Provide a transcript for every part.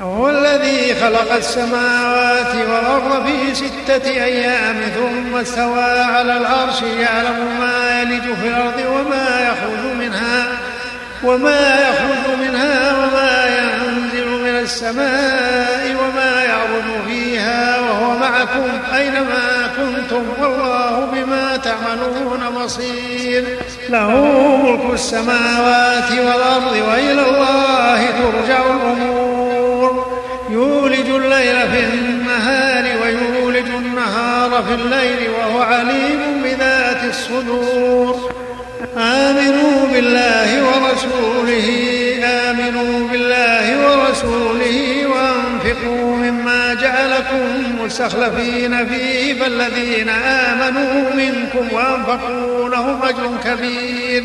هو الذي خلق السماوات والأرض في ستة أيام ثم استوى على العرش يعلم ما يلج في الأرض وما يخرج منها وما يخرج منها وما ينزل من السماء وما يعرج فيها وهو معكم أينما كنتم والله بما تعملون بصير. له ملك السماوات والأرض وإلى الله ترجع الأمور. يولج الليل في النهار ويولج النهار في الليل وهو عليم بذات الصدور. آمنوا بالله ورسوله آمنوا بالله ورسوله وأنفقوا مما جعلكم مستخلفين فيه فالذين آمنوا منكم وأنفقوا لهم أجر كبير.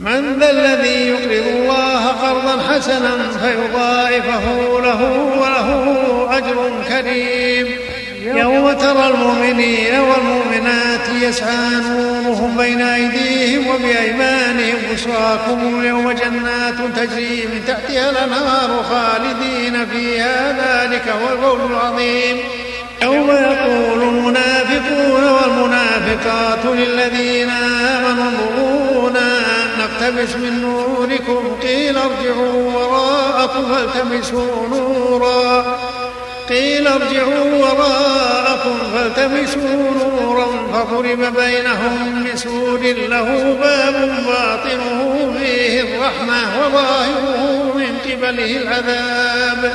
من ذا الذي يقرض الله قرضا حسنا فيضاعفه له وله أجر كريم. يوم ترى المؤمنين والمؤمنات يسعى نورهم بين أيديهم وبأيمانهم. بشراكم اليوم جنات تجري من تحتها الأنهار خالدين فيها. ذلك هو القول العظيم. يوم يقول المنافقون والمنافقات للذين آمنوا نقتبس من نوركم قيل ارجعوا وراءكم فالتمسوا نورا؟ قيل ارجعوا وراءكم فالتمسوا نورا؟ فضرب بينهم بسور له باب باطنه فيه الرحمة وظاهره من قبله العذاب.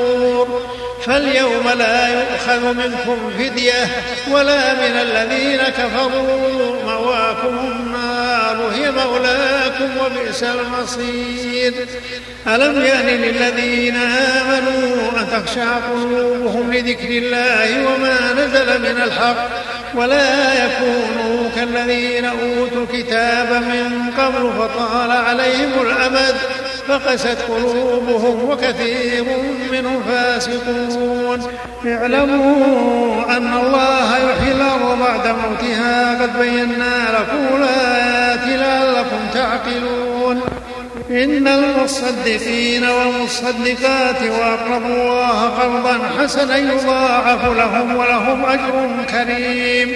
فاليوم لا يؤخذ منكم فدية ولا من الذين كفروا مواكم النار هي مولاكم وبئس المصير. ألم يأن للذين آمنوا أن تخشع قلوبهم لذكر الله وما نزل من الحق ولا يكونوا كالذين أوتوا الكتاب من قبل فطال عليهم الأمد فقست قلوبهم وكثير منهم فاسقون. اعلموا أن الله يحيي الأرض بعد موتها. قد بينا لكم الآيات لعلكم تعقلون. إن المصدقين والمصدقات وأقرضوا الله قرضا حسنا يضاعف لهم ولهم أجر كريم.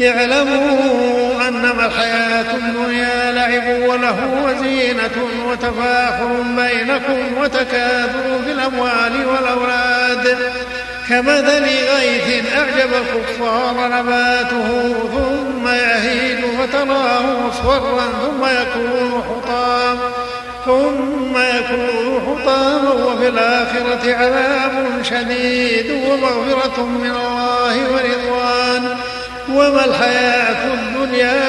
اعلموا أنما الحياة الدنيا لعب وله وزينة وتفاخر بينكم وتكاثر في الأموال والأولاد. كمثل غيث أعجب الكفار نباته ثم يهيج فتراه مصفرا ثم يكون حطاما ثم يكون حطاما وفي الآخرة عذاب شديد ومغفرة من الله ورضوان. وما الحياة الدنيا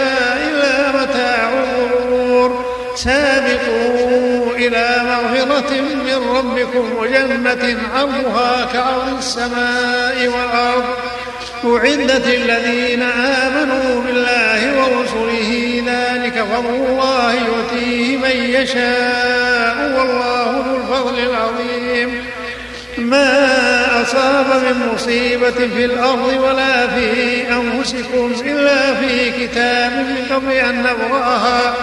إلا متاع الغرور. سابقوا إلى مغفرة من ربكم وجنة عرضها كعرض السماء والأرض. أعدت الذين آمنوا بالله ورسله ذلك فضل الله يؤتيه من يشاء والله ذو الفضل العظيم. ما أصاب من مصيبة في الأرض ولا في أنفسكم إلا في كتاب من قبل أن نبرأها.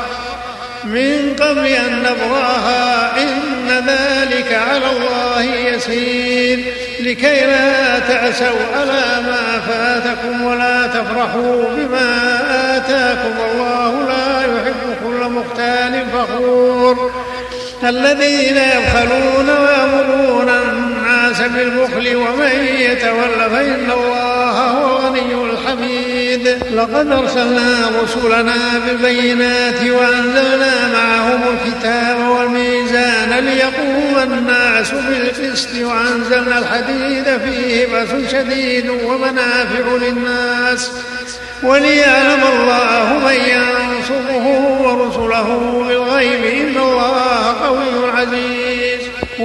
من قبل أن نبرأها. إن ذلك على الله يسير. لكي لا تعسوا على ما فاتكم ولا تفرحوا بما آتاكم. الله لا يحب كل مختال فخور. الذين يبخلون الناس بالبخل ومن يتول فإن الله هو الغني الحميد. لقد أرسلنا رسلنا بالبينات وأنزلنا معهم الكتاب والميزان ليقوم الناس بالقسط وأنزلنا الحديد فيه بأس شديد ومنافع للناس. وليعلم الله من ينصره ورسله بالغيب إن الله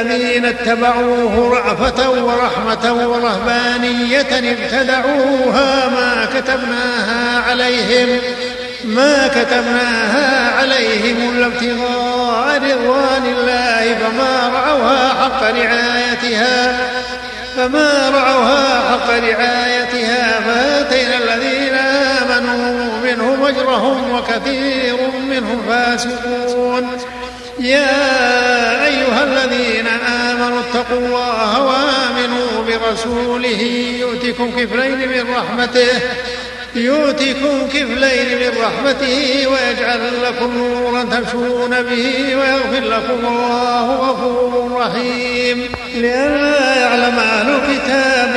الذين اتبعوه رأفة ورحمة ورهبانية ابتدعوها ما كتبناها عليهم ما كتبناها عليهم إلا ابتغاء رضوان الله فما رعوها حق رعايتها فما رعوها حق رعايتها فآتينا الذين آمنوا منهم أجرهم وكثير منهم فاسقون. يا الذين آمنوا اتقوا الله وآمنوا برسوله. يؤتكم كفلين من رحمته يؤتكم كفلين من رحمته ويجعل لكم نورا تمشون به ويغفر لكم الله غفور رحيم. لئلا يعلم أهل الكتاب